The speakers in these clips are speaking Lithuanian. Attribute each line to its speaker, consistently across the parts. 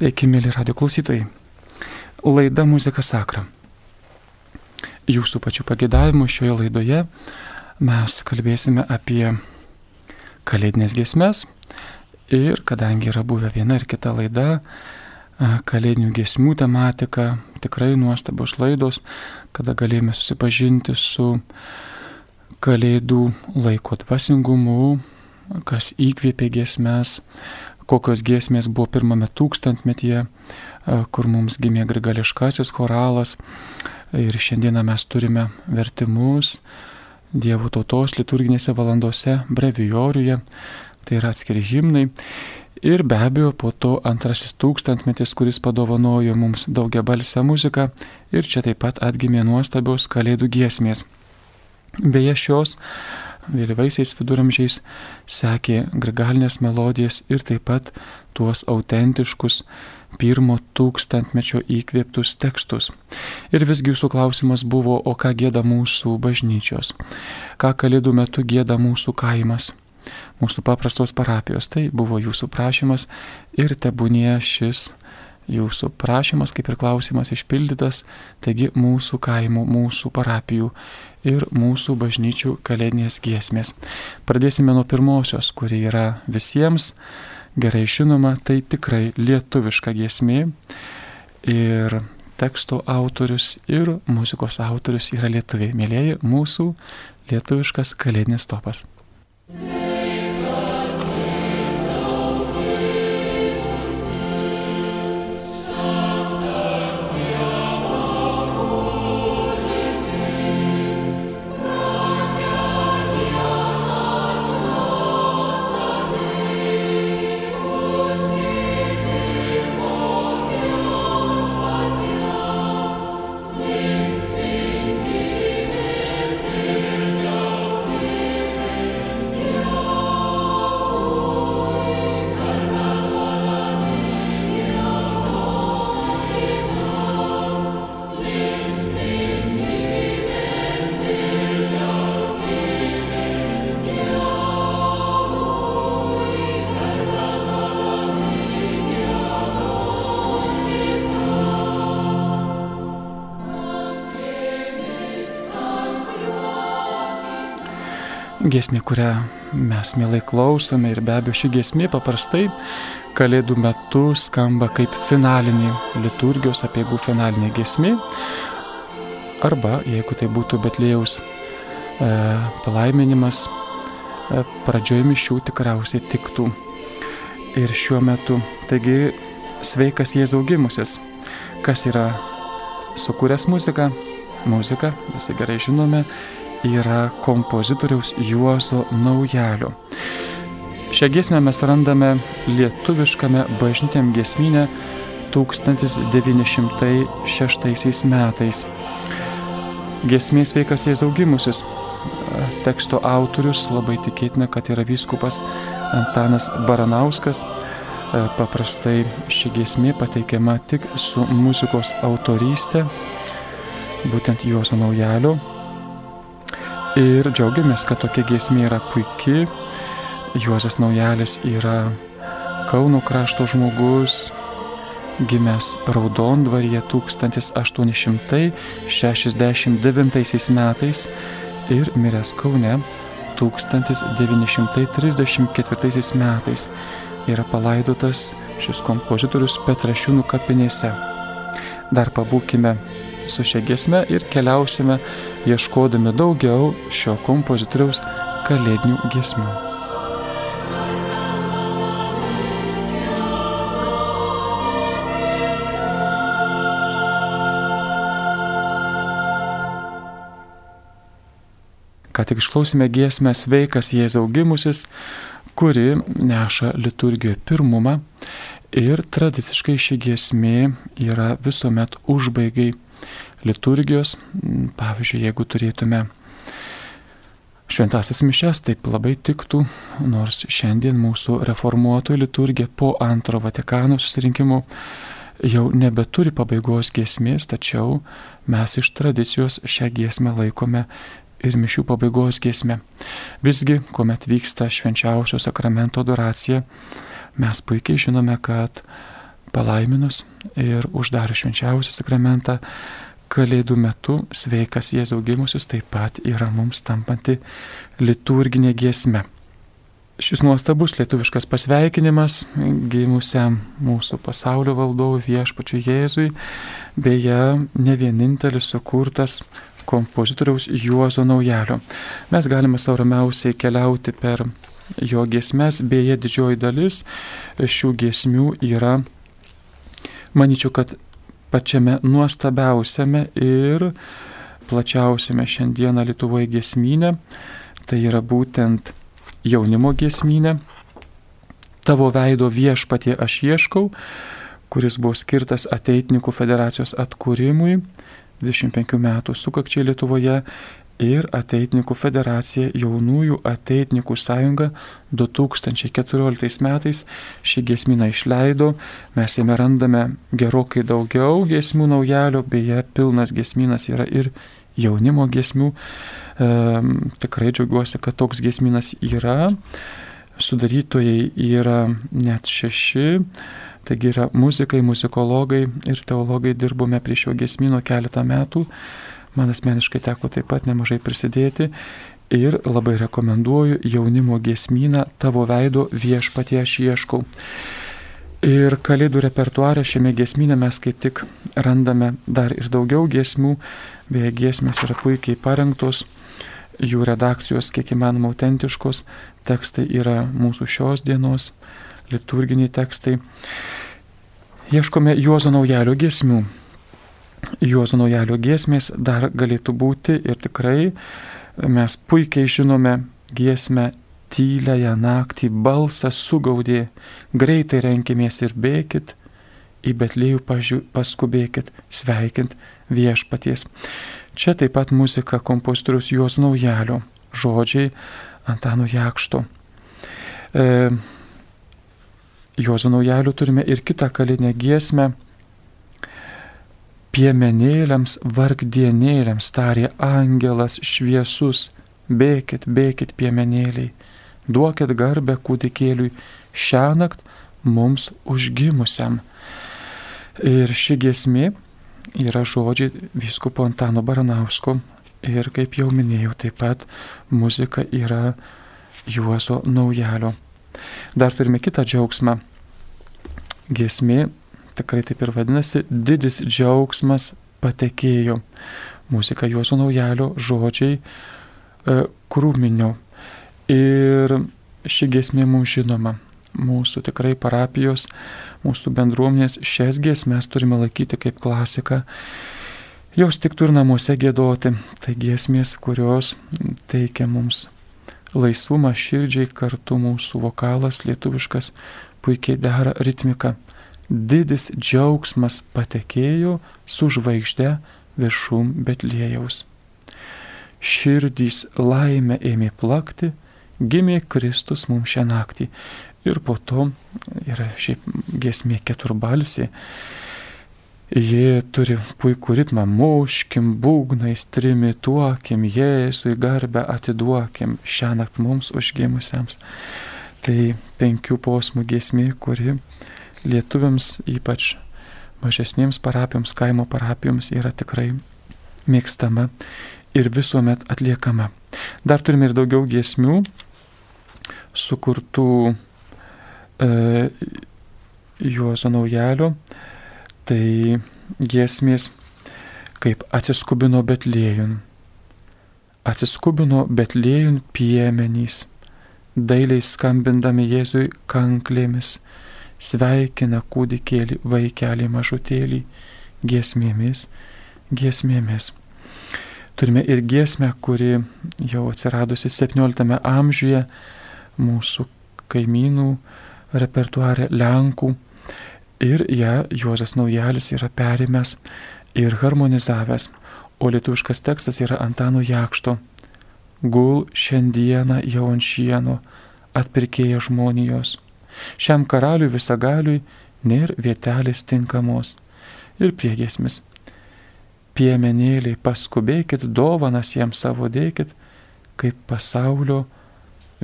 Speaker 1: Sveiki, mėly radio klausytojai. Laida Muzika Sakra. Jūsų pačių pagėdavimų šioje laidoje mes kalbėsime apie kalėdinės giesmės ir kadangi yra buvę viena ir kita laida, kalėdinių giesmių tematika, tikrai nuostabios laidos, kada galėjome susipažinti su kalėdų laiko dvasingumu, kas įkvėpė giesmes, kokios giesmės buvo pirmame tūkstantmetyje, kur mums gimė grigališkasis choralas. Ir šiandieną mes turime vertimus Dievo tautos liturginėse valandose, brevijoriuje, tai yra atskiri himnai. Ir be abejo, po to antrasis tūkstantmetis, kuris padovanojo mums daugia balsę muziką ir čia taip pat atgimė nuostabios kalėdų giesmės. Beje, šios vėlyvaisiais viduramžiais sekė grigalinės melodijas ir taip pat tuos autentiškus pirmo tūkstantmečio įkvėptus tekstus. Ir visgi jūsų klausimas buvo, o ką gėda mūsų bažnyčios, ką kalėdų metu gėda mūsų kaimas, mūsų paprastos parapijos. Tai buvo jūsų prašymas ir tebūnie šis jūsų prašymas, kaip ir klausimas išpildytas, taigi mūsų kaimų, mūsų parapijų ir mūsų bažnyčių kalėdinės giesmės. Pradėsime nuo pirmosios, kuri yra visiems gerai žinoma, tai tikrai lietuviška giesmė ir teksto autorius ir muzikos autorius yra lietuviai. Mėlyjeji, mūsų lietuviškas kalėdinis topas. Yeah. Gesmė, kurią mes mielai klausome ir be abejo ši gesmė paprastai kalėdų metu skamba kaip finalinė liturgijos apieigų finalinė gesmė. Arba, jeigu tai būtų Betlėjaus e, palaiminimas, e, pradžioje mišių tikriausiai tiktų ir šiuo metu. Taigi, sveikas Jėzaus gimusis, kas yra sukūręs muziką, muzika, visi gerai žinome, yra kompozitoriaus Juozo Naujalio. Šią giesmę mes randame lietuviškame bažnytėm giesminė 1906 metais. Giesmės veikas Jėzaugimusis. Teksto autorius labai tikėtina, kad yra vyskupas Antanas Baranauskas. Paprastai ši giesmė pateikiama tik su muzikos autorystė, būtent Juozo Naujalio Ir džiaugiamės, kad tokia giesmė yra puikia. Juozas Naujalis yra Kauno krašto žmogus, gimęs Raudondvaryje 1869 metais ir miręs Kaune 1934 metais. Yra palaidotas šis kompozitorius Petrašiūnų kapinėse. Dar pabūkime su šia giesme ir keliausime ieškodami daugiau šio kompozitoriaus kalėdinių giesmių. Ką tik išklausime giesmę Sveikas Jėzau gimusis, kuri neša liturgijoje pirmumą ir tradiciškai ši giesmė yra visuomet užbaigai liturgijos. Pavyzdžiui, jeigu turėtume šventasis mišes, taip labai tiktų, nors šiandien mūsų reformuotojų liturgija po antro Vatikano susirinkimo jau nebeturi pabaigos giesmės, tačiau mes iš tradicijos šią giesmę laikome ir mišių pabaigos giesmė. Visgi, kuomet vyksta švenčiausio sakramento adoracija, mes puikiai žinome, kad palaiminus ir uždarius švenčiausią sakramentą Kalėdų metu sveikas Jėzaus gimusius taip pat yra mums tampanti liturginė giesme. Šis nuostabus lietuviškas pasveikinimas gimusiam mūsų pasaulio valdovui viešpačiu Jėzui, beje, ne vienintelis sukurtas kompozitoriaus Juozo Naujalio. Mes galime sauramiausiai keliauti per jo giesmes, beje, didžioji dalis šių giesmių yra, manyčiau, kad pačiame nuostabiausiame ir plačiausiame šiandieną Lietuvoje giesmynė, tai yra būtent jaunimo giesmynė, tavo veido viešpatie aš ieškau, kuris buvo skirtas ateitininkų federacijos atkūrimui 25 metų sukakčiai Lietuvoje ir Ateitininkų federacija Jaunųjų Ateitininkų sąjunga 2014 metais šį giesminą išleido. Mes jame randame gerokai daugiau giesmių naujalio, beje, pilnas giesminas yra ir jaunimo giesmių. E, tikrai džiaugiuosi, kad toks giesminas yra. Sudarytojai yra net šeši. Taigi yra muzikai, muzikologai ir teologai dirbome prie šio giesmino keletą metų. Man asmeniškai teko taip pat nemažai prisidėti ir labai rekomenduoju jaunimo giesmyną tavo veido viešpatie aš ieškau. Ir kalėdų repertuarė šiame giesmynė mes kaip tik randame dar ir daugiau giesmių, beje giesmės yra puikiai parengtos, jų redakcijos kiek įmanoma autentiškos, tekstai yra mūsų šios dienos, liturginiai tekstai. Ieškome Juozo naujalio giesmių, Juozo naujalio giesmės dar galėtų būti ir tikrai mes puikiai žinome giesmę tyliąją naktį, balsas sugaudė, greitai renkimės ir bėkit, į Betlėjų paskubėkit, sveikint viešpaties. Čia taip pat muzika kompozitorius Juos naujalio, žodžiai Antano Jakšto. E, Juozo naujalio turime ir kitą kalinę giesmę piemenėliams, vargdienėliams tarė angelas šviesus, bėkit, bėkit piemenėliai, duokit garbę kūdikėliui šią naktį mums užgimusiam. Ir ši giesmė yra žodžiai vyskupo Antano Baranausko ir, kaip jau minėjau, taip pat muzika yra Juozo naujalio. Dar turime kitą džiaugsmą. Giesmė tikrai taip ir vadinasi, didis džiaugsmas patekėjo. Muzika Juozo naujalio žodžiai e, krūminio. Ir ši gesmė mums žinoma. Mūsų tikrai parapijos, mūsų bendruomenės šias giesmės turime laikyti kaip klasiką. Jos tiktų ir namuose gėdoti. Tai giesmės, kurios teikia mums laisvumą širdžiai, kartu mūsų vokalas lietuviškas puikiai dera ritmika didis džiaugsmas patekėjo su žvaigžde viršum Betlėjaus. Širdys laimę ėmė plakti, gimė Kristus mums šią naktį. Ir po to yra šiaip giesmė keturbalsė. Jie turi puikų ritmą, muškim, būgnais, trimituokim, Jėzui garbę atiduokim šią naktį mums užgimusiems. Tai penkių posmų giesmė, kuri lietuviams, ypač mažesniems parapijoms, kaimo parapijoms yra tikrai mėgstama ir visuomet atliekama. Dar turime ir daugiau giesmių sukurtų e, Juozo naujalio. Tai giesmės kaip atsiskubino Betlėjun. Atsiskubino Betlėjun piemenys, dailiai skambindami Jėzui kanklėmis sveikina kūdikėlį, vaikelį mažutėlį giesmėmis, giesmėmis. Turime ir giesmę, kuri jau atsiradusi 17 amžiuje mūsų kaimynų repertuare Lenkų ir ją Juozas Naujalis yra perimęs ir harmonizavęs, o lietuviškas tekstas yra Antano Jakšto. Gul šiandieną jau ant šieno atpirkėja žmonijos Šiam karaliui visagaliui nėra vietelės tinkamos. Ir priegesmis. Piemenėliai, paskubėkit, dovanas jam savo dėkit, kaip pasaulio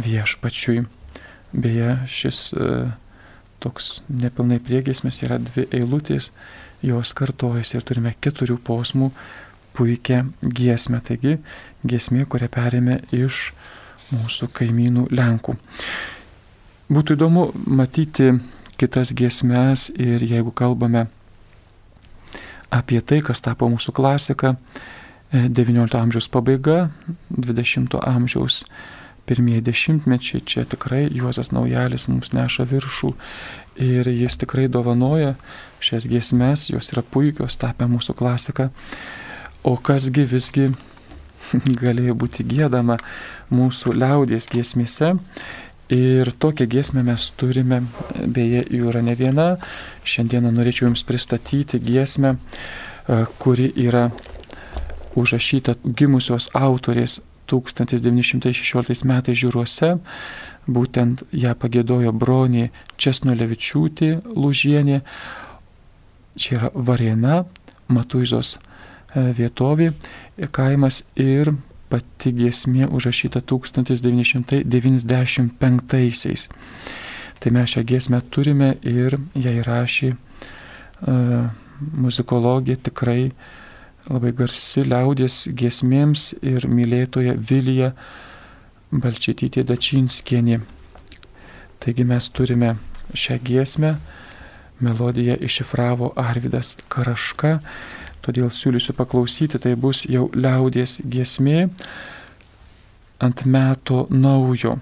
Speaker 1: viešpačiui. Beje, šis uh, toks nepilnai priegesmės yra dvi eilutės, jos kartojasi ir turime keturių posmų puikią giesmę. Taigi giesmė, kurią perėmė iš mūsų kaimynų Lenkų. Būtų įdomu matyti kitas giesmes ir jeigu kalbame apie tai, kas tapo mūsų klasika, XIX e, amžiaus pabaiga, XX amžiaus pirmieji dešimtmečiai, čia tikrai Juozas Naujalis mums neša viršų ir jis tikrai dovanoja šias giesmes, jos yra puikios, tapę mūsų klasika. O kasgi visgi galėjo būti gėdama mūsų liaudės giesmėse. Ir tokią giesmę mes turime, beje, jų yra ne viena. Šiandieną norėčiau Jums pristatyti giesmę, e, kuri yra užrašyta gimusios autorės 1916 metais žiūruose. Būtent ją pagėdojo bronė Česnulevičiūtė Lūžienė. Čia yra Varėna, Matuizos e, vietovė, kaimas ir pati giesmė užrašyta 1995-aisiais. Tai mes šią giesmę turime ir ją įrašė uh, muzikologija tikrai labai garsi liaudės giesmėms ir mylėtoja Vilija Balčytytė Dačinskienė. Taigi mes turime šią giesmę, melodiją iššifravo Arvidas Karaška Todėl siūlysiu paklausyti, tai bus jau liaudės giesmė ant meto naujo.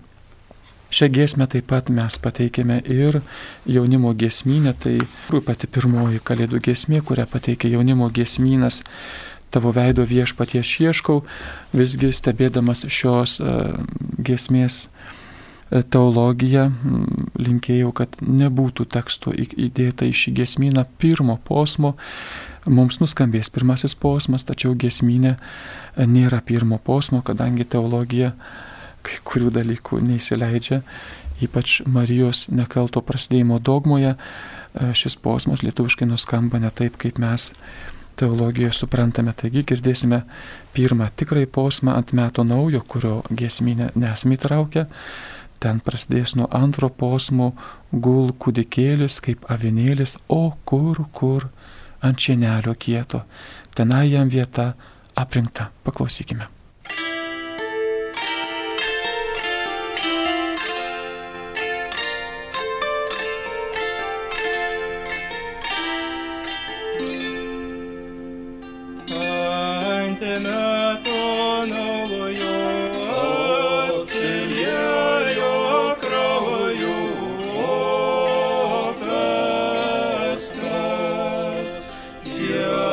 Speaker 1: Šią giesmę taip pat mes pateikėme ir jaunimo giesmynę, tai pati pirmoji kalėdų giesmė, kurią pateikė jaunimo giesmynas. Tavo veido viešpaties ieškau, visgi stebėdamas šios uh, giesmės e, teologiją, linkėjau, kad nebūtų teksto įdėta į šį giesmyną pirmo posmo, mums nuskambės pirmasis posmas, tačiau gesminė e, nėra pirmo posmo, kadangi teologija kai kurių dalykų neįsileidžia, ypač Marijos nekalto prasidėjimo dogmoje, e, šis posmas lietuviškai nuskamba ne taip, kaip mes teologijoje suprantame. Taigi girdėsime pirmą tikrąjį posmą ant meto naujo, kurio gesminė nesame įtraukę. Ten prasidės nuo antro posmo gul kūdikėlis kaip avinėlis, o kur, kur ant šienelio kieto. Tenai jam vieta aprinkta. Paklausykime. Yeah.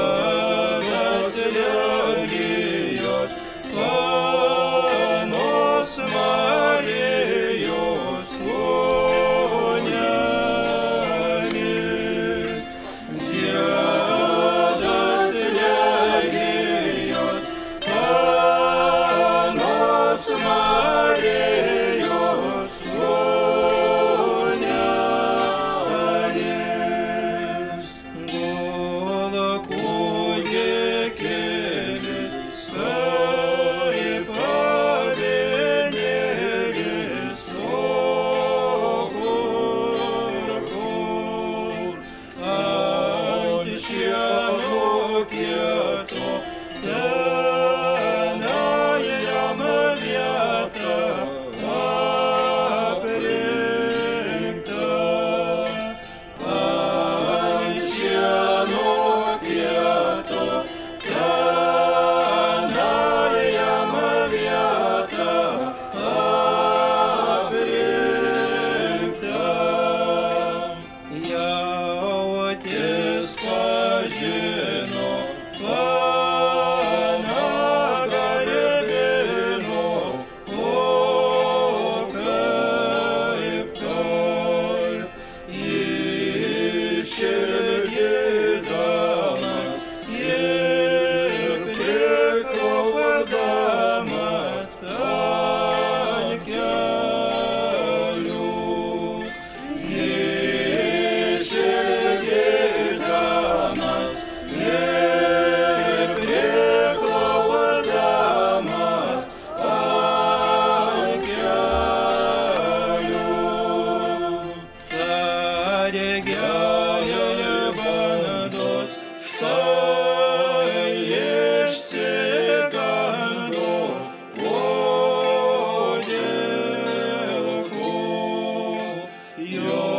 Speaker 1: Dios.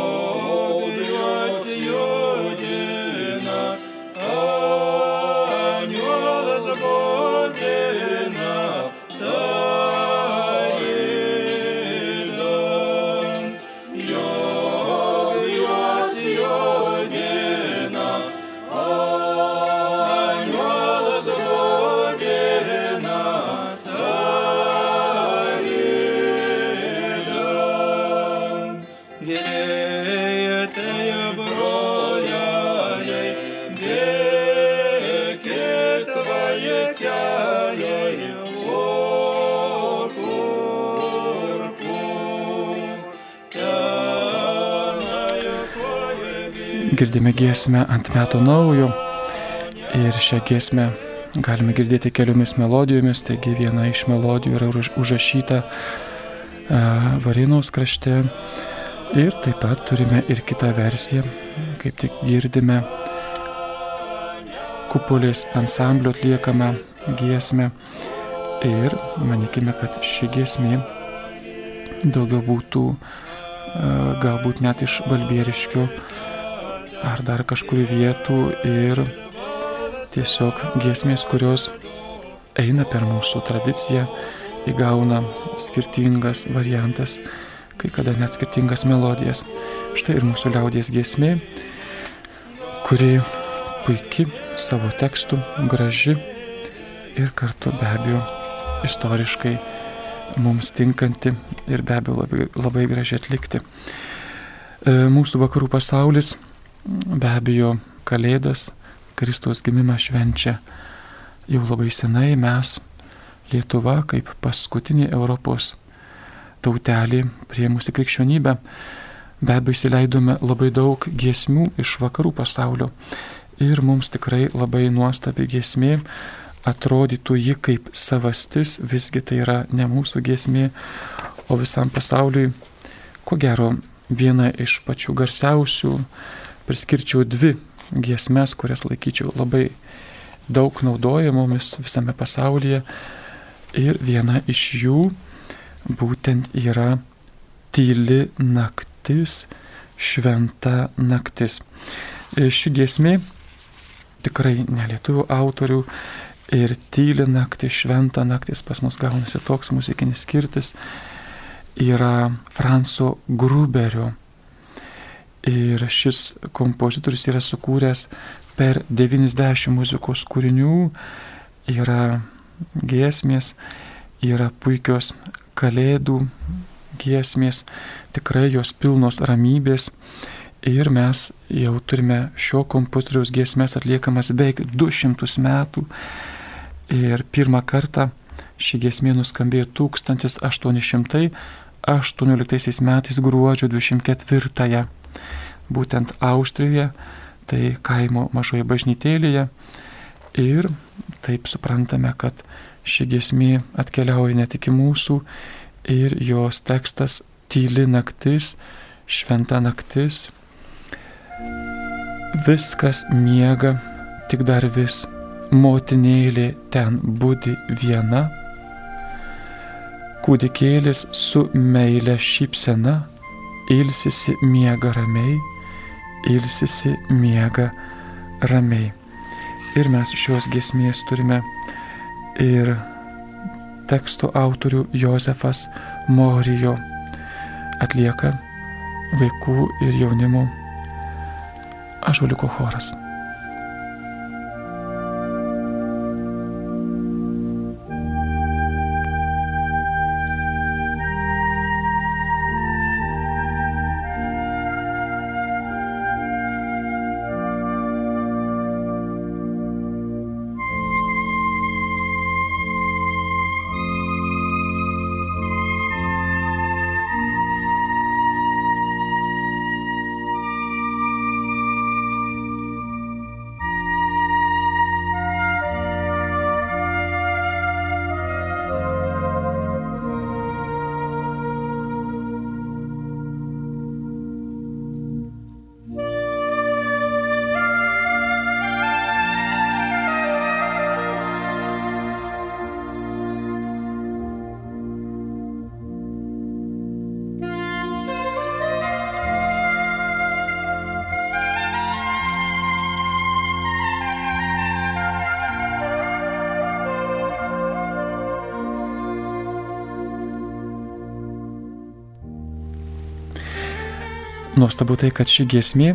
Speaker 1: Giesmę ant metų naujo. Ir šią giesmę galime girdėti keliomis melodijomis, taigi viena iš melodijų yra užrašyta Varinos krašte. Ir taip pat turime ir kitą versiją, kaip tik girdime kupolės ansamblio atliekamą giesmę. Ir manykime, kad ši giesmė daugiau būtų galbūt net iš balbieriškių ar dar kažkurių vietų ir tiesiog giesmės, kurios eina per mūsų tradiciją, įgauna skirtingas variantas, kai kada net skirtingas melodijas. Štai ir mūsų liaudies giesmė, kuri puikiai savo tekstų, graži ir kartu be abejo istoriškai mums tinkanti ir be abejo labai, labai gražiai atlikti. E, mūsų vakarų pasaulis be abejo Kalėdas, Kristaus gimimą švenčia jau labai senai. Mes, Lietuva, kaip paskutinė Europos tautelė priemusi krikščionybę, be abejo įsileidome labai daug giesmių iš vakarų pasaulio. Ir mums tikrai labai nuostabi giesmė, atrodytų ji kaip savastis, visgi tai yra ne mūsų giesmė, o visam pasauliui, ko gero, viena iš pačių garsiausių priskirčiau dvi giesmes, kurias laikyčiau labai daug naudojamomis visame pasaulyje. Ir viena iš jų būtent yra tyli naktis, šventa naktis. Ši giesmė tikrai nelietuvių autorių ir tyli naktis, šventa naktis pas mus gaunasi toks muzikinis skirtis yra Franso Gruberio Ir šis kompozitorius yra sukūręs per 90 muzikos kūrinių, yra giesmės, yra puikios kalėdų giesmės, tikrai jos pilnos ramybės. Ir mes jau turime šio kompozitoriaus giesmės atliekamas beveik 200 metų. Ir pirmą kartą ši giesmė nuskambėjo 1818 metais gruodžio 24. -ąją būtent Austrijoje, tai kaimo mažoje bažnytėlėje. Ir taip suprantame, kad ši gesmė atkeliauja ne tik į mūsų ir jos tekstas tyli naktis, šventa naktis. Viskas miega, tik dar vis motinėlė ten būdi viena, kūdikėlis su meile šypsena ilsisi miega ramiai, ilsisi miega ramiai. Ir mes šios gesmės turime ir teksto autorių Josefas Morijo atlieka vaikų ir jaunimo ašuliko choras. Nuostabu tai, kad ši giesmė,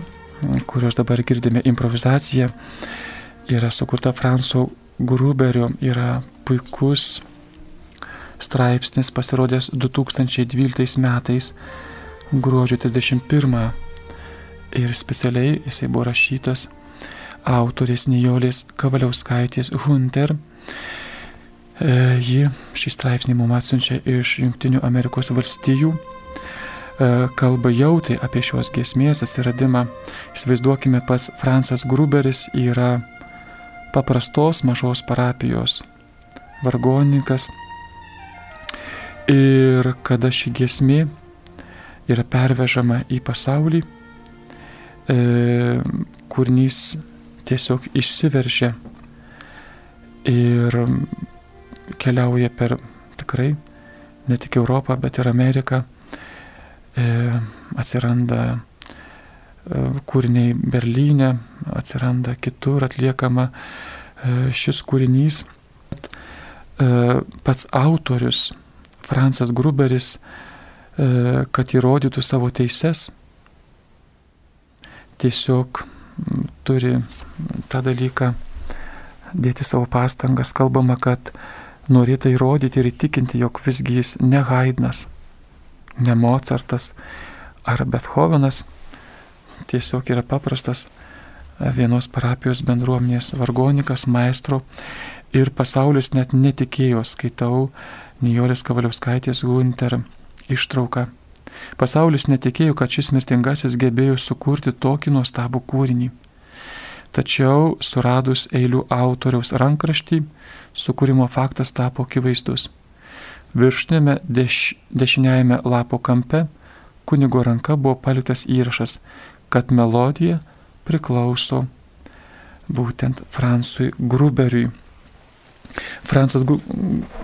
Speaker 1: kurios dabar girdime improvizaciją, yra sukurta Franso Gruberio, yra puikus straipsnis pasirodęs 2012 metais gruodžio 31 ir specialiai jisai buvo rašytas autorės Nijolės Kavaliauskaitės Hunter. E, ji šį straipsnį mums atsiunčia iš Junktinių Amerikos valstijų kalba jautriai apie šios giesmės atsiradimą. Įsivaizduokime, pats Fransas Gruberis yra paprastos mažos parapijos vargonininkas. Ir kada ši giesmė yra pervežama į pasaulį, e, kūrinys tiesiog išsiveržia ir keliauja per tikrai ne tik Europą, bet ir Ameriką. E, atsiranda e, kūriniai Berlyne, atsiranda kitur atliekama e, šis kūrinys. Pats autorius Fransas Gruberis, kad įrodytų savo teises, tiesiog turi tą dalyką dėti savo pastangas. Kalbama, kad norėta įrodyti ir įtikinti, jog visgi jis ne Haidnas, ne Mozartas ar Bethovenas, tiesiog yra paprastas vienos parapijos bendruomenės vargonikas, maestro ir pasaulis net netikėjo, skaitau Nijolės Kavaliauskaitės Gunter ištrauką. Pasaulis netikėjo, kad šis mirtingasis gebėjo sukurti tokį nuostabų kūrinį. Tačiau suradus eilių autoriaus rankraštį, sukūrimo faktas tapo akivaizdus. Viršinėme deš, dešiniajame lapo kampe kunigo ranka buvo paliktas įrašas, kad melodija priklauso būtent Fransui Gruberiui. Fransas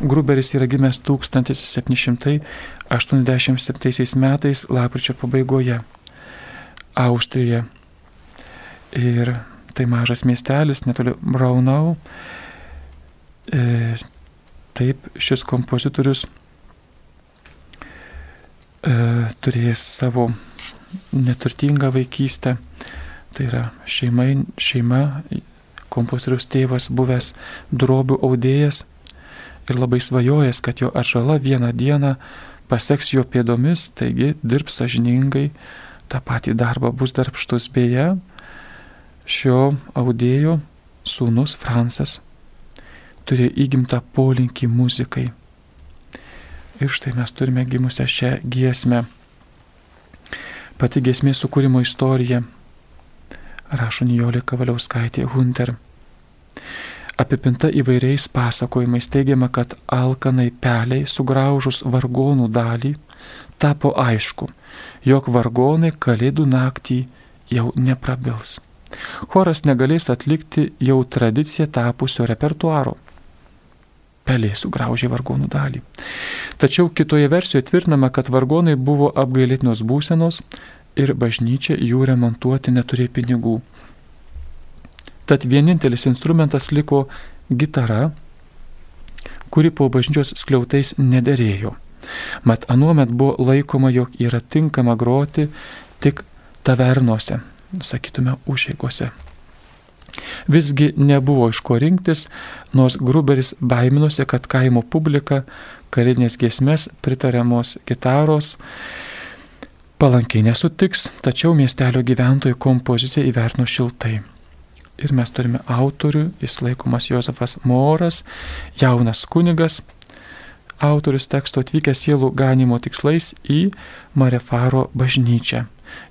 Speaker 1: Gruberis yra gimęs 1787 metais lapkričio pabaigoje Austrijoje. Ir tai mažas miestelis netoli Braunau. Taip šis kompozitorius e, turėjęs savo neturtingą vaikystę. Tai yra šeimai, šeima, kompozitorius tėvas buvęs drobių audėjas ir labai svajojęs, kad jo atžala vieną dieną paseks jo pėdomis, taigi dirbs sažiningai, tą patį darbą bus darbštus. Beje, šio audėjo sūnus Fransas turėjo įgimtą polinkį muzikai. Ir štai mes turime gimusią šią giesmę. Pati giesmės sukūrimo istorija rašo Nijolė Kavaliauskaitė Hunter. Apipinta įvairiais pasakojimais teigiama, kad alkanai peliai sugraužus vargonų dalį tapo aišku, jog vargonai kalėdų naktį jau neprabils. Choras negalės atlikti jau tradiciją tapusio repertuaro. Pelė sugraužė vargonų dalį. Tačiau kitoje versijoje tvirtinama, kad vargonai buvo apgailėtinos būsenos ir bažnyčia jų remontuoti neturėjo pinigų. Tad vienintelis instrumentas liko gitara, kuri po bažnyčios skliautais nederėjo. Mat anuomet buvo laikoma, jog yra tinkama groti tik tavernose, sakytume, užėgose. Visgi nebuvo iš ko rinktis, nors Gruberis baiminosi, kad kaimo publika karinės giesmės pritariamos gitaros palankiai nesutiks, tačiau miestelio gyventojų kompoziciją įvertino šiltai. Ir mes turime autorių, jis laikomas Josefas Moras, jaunas kunigas, autorius teksto atvykęs sielų ganimo tikslais į Marefaro bažnyčią.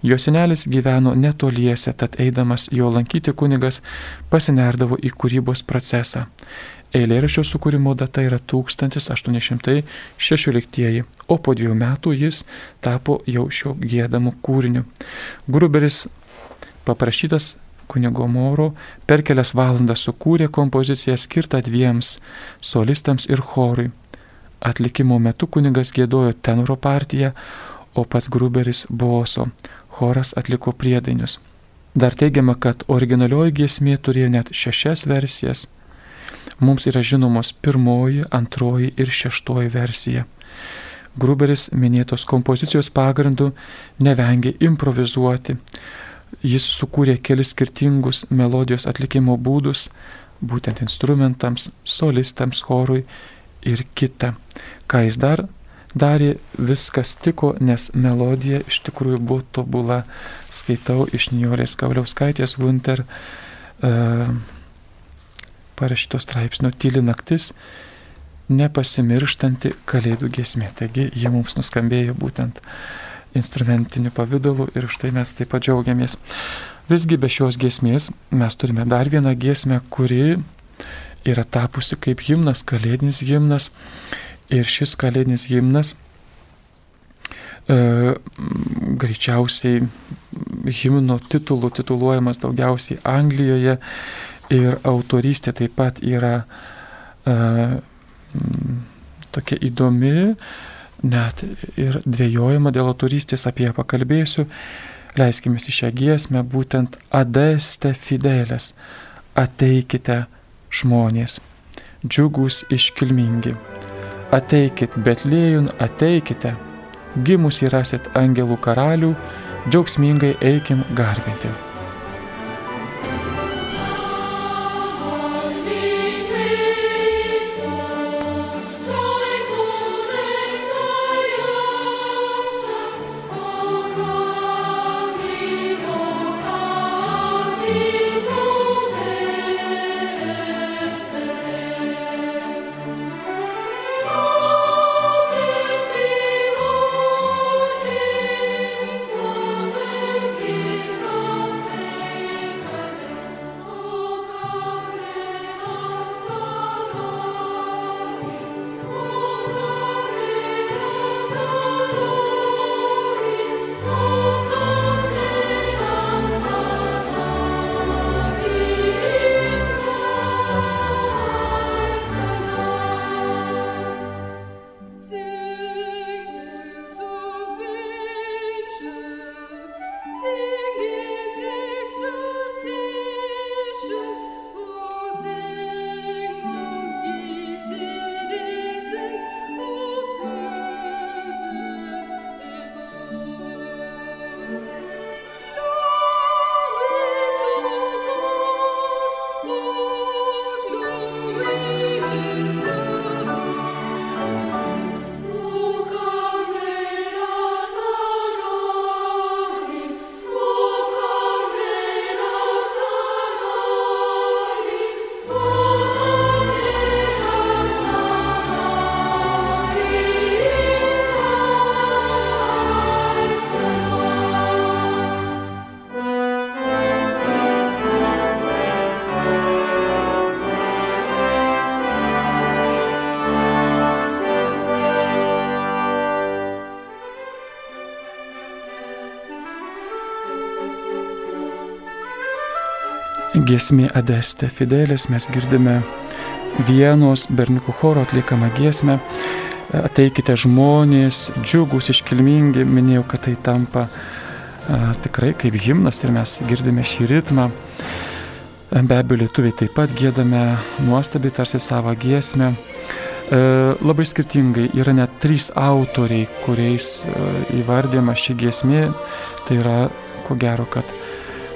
Speaker 1: Jo senelis gyveno netoliese, tad eidamas jo lankyti kunigas pasinerdavo į kūrybos procesą. Eilėraščio sukūrimo data yra 1816, o po dviejų metų jis tapo jau šio gėdamu kūriniu. Gruberis paprašytas kunigo Moro per kelias valandas sukūrė kompoziciją skirtą dviems solistams ir chorui. Atlikimo metu kunigas gėdojo tenoro partiją, o pats Gruberis boso. Choras atliko priedainius. Dar teigiama, kad originalioji giesmė turėjo net šešias versijas. Mums yra žinomos pirmoji, antroji ir šeštoji versija. Gruberis minėtos kompozicijos pagrindų nevengė improvizuoti, Jis sukūrė kelis skirtingus melodijos atlikimo būdus, būtent instrumentams, solistams, chorui ir kita. Ką jis dar darė, viskas tiko, nes melodija iš tikrųjų buvo tobula. Skaitau iš Nijolės Kavliauskaitės Gunter uh, parašyto straipsnio Tyli naktis, nepasimirštanti kalėdų gesmė. Taigi ji mums nuskambėjo būtent instrumentiniu pavydalu ir štai mes taip pat džiaugiamės. Visgi be šios giesmės mes turime dar vieną giesmę, kuri yra tapusi kaip himnas, kalėdinis himnas. Ir šis kalėdinis himnas e, greičiausiai himno titulų tituluojamas daugiausiai Anglijoje ir autoristė taip pat yra e, tokia įdomi, net ir dvėjojama dėl autorystės, apie ją pakalbėsiu. Leiskime į šią giesmę būtent Adeste Fidelės, ateikite žmonės, džiugus iškilmingi. Ateikit Betlėjun, ateikite, gimus įrasit angelų karalių, džiaugsmingai eikim garbinti. Giesmė Adeste Fidelis mes girdime vienos berniukų choro atliekamą giesmę. Ateikite žmonės, džiugus, iškilmingi, minėjau, kad tai tampa a, tikrai kaip himnas ir mes girdime šį ritmą. Be abejo, lietuviai taip pat gėdame nuostabiai tarsi savo giesmę. E, labai skirtingai yra net trys autoriai, kuriais e, įvardyma ši giesmė. Tai yra, ko gero, kad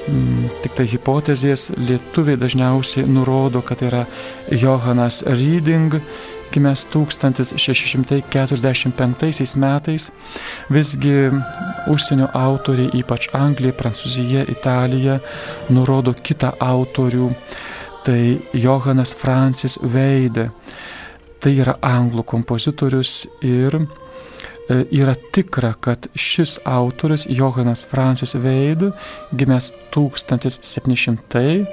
Speaker 1: Mm, tik tai hipotezės lietuviai dažniausiai nurodo, kad tai yra Johanas Reading, gimęs 1645 metais. Visgi užsienio autoriai, ypač Anglija, Prancūzija, Italija, nurodo kitą autorių, tai Johanas Francis Veide. Tai yra anglų kompozitorius ir yra tikra, kad šis autorius Johanas Francis Veid, gimęs 1700,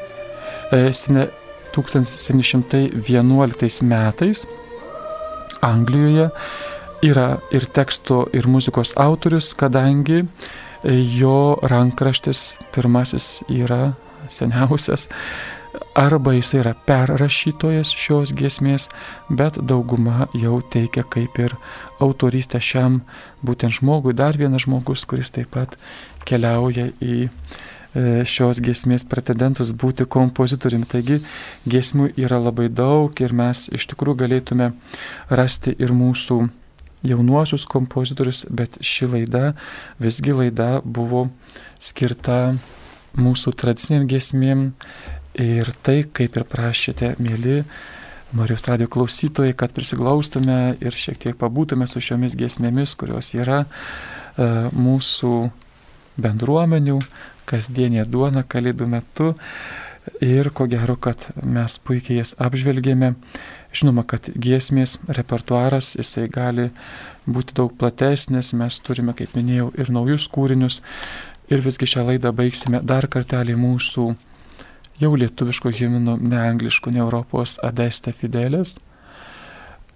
Speaker 1: 1711 e, metais Anglijoje, yra ir teksto, ir muzikos autorius, kadangi jo rankraštis pirmasis yra seniausias arba jis yra perrašytojas šios giesmės, bet dauguma jau teikia kaip ir autorystę šiam būtent žmogui. Dar vienas žmogus, kuris taip pat keliauja į e, šios giesmės pretendentus būti kompozitoriumi. Taigi giesmių yra labai daug ir mes iš tikrųjų galėtume rasti ir mūsų jaunuosius kompozitorius, bet ši laida, visgi laida buvo skirta mūsų tradiciniam giesmėm Ir tai, kaip ir prašėte, mėly Marijos radio klausytojai, kad prisiglaustume ir šiek tiek pabūtume su šiomis giesmėmis, kurios yra e, mūsų bendruomenių kasdienė duona kalėdų metu. Ir ko gero, kad mes puikiai jas apžvelgėme. Žinoma, kad giesmės repertuaras, jisai gali būti daug platesnis, mes turime, kaip minėjau, ir naujus kūrinius. Ir visgi šią laidą baigsime dar kartelį mūsų jau lietuviško himno, ne angliško, ne Europos Adeste Fidelis.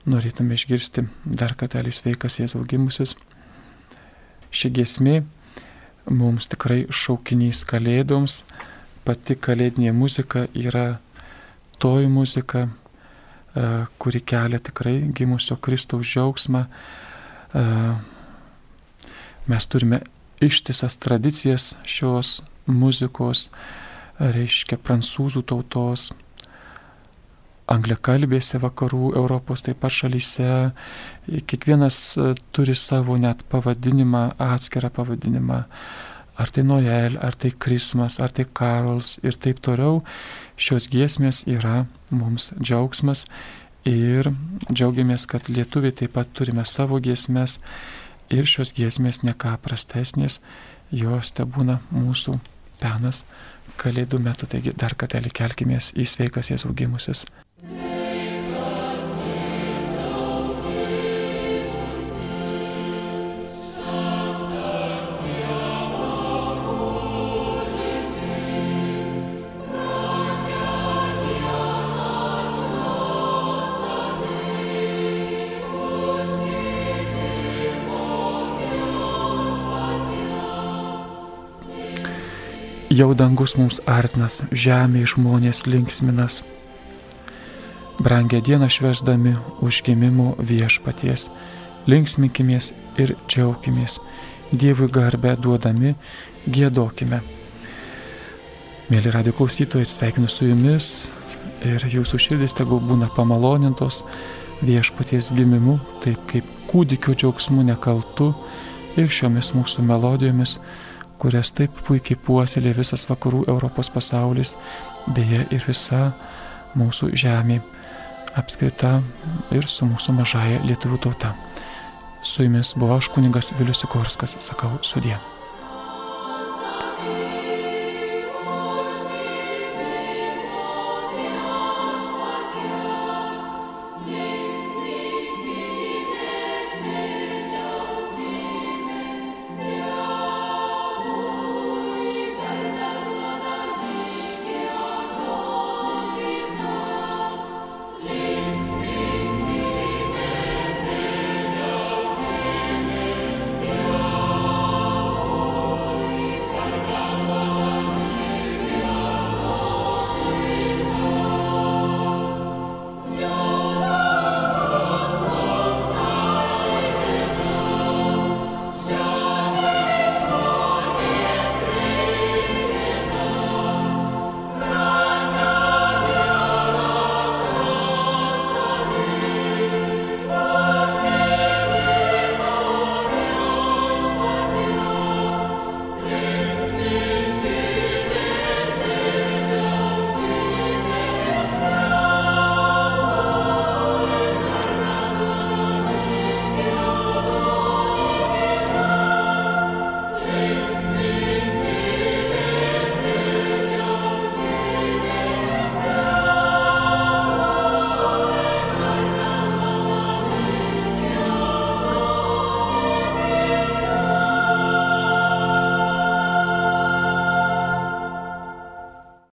Speaker 1: Norėtume išgirsti dar kartelį sveikas Jėzaus gimusius. Ši giesmė mums tikrai šaukinys kalėdoms, pati kalėdinė muzika yra toji muzika, e, kuri kelia tikrai gimusio Kristaus džiaugsmą. E, mes turime ištisas tradicijas šios muzikos, reiškia prancūzų tautos, angliakalbėse vakarų Europos taip pat šalyse. Kiekvienas e, turi savo net pavadinimą, atskirą pavadinimą. Ar tai Noel, ar tai Krismas, ar tai Karols ir taip toliau, šios giesmės yra mums džiaugsmas ir džiaugiamės, kad lietuviai taip pat turime savo giesmės ir šios giesmės neką prastesnės, jos te būna mūsų penas kalėdų metu, taigi dar kartelį kelkimės į sveikas Jėzaus gimusis. Jau dangus mums artinas, žemė žmonės linksminas. Brangę dieną švesdami užgimimo viešpaties, linksminkimės ir džiaugimės, Dievui garbę duodami, gėdokime. Mėly radio klausytojai, sveikinu su jumis ir jūsų širdis tegul būna pamalonintos viešpaties gimimu, taip kaip kūdikio džiaugsmu nekaltu ir šiomis mūsų melodijomis kurias taip puikiai puoselė visas vakarų Europos pasaulis, beje ir visa mūsų žemė apskrita ir su mūsų mažaja lietuvių tauta. Su jumis buvo aš kuningas Vilius Sikorskas, sakau sudė.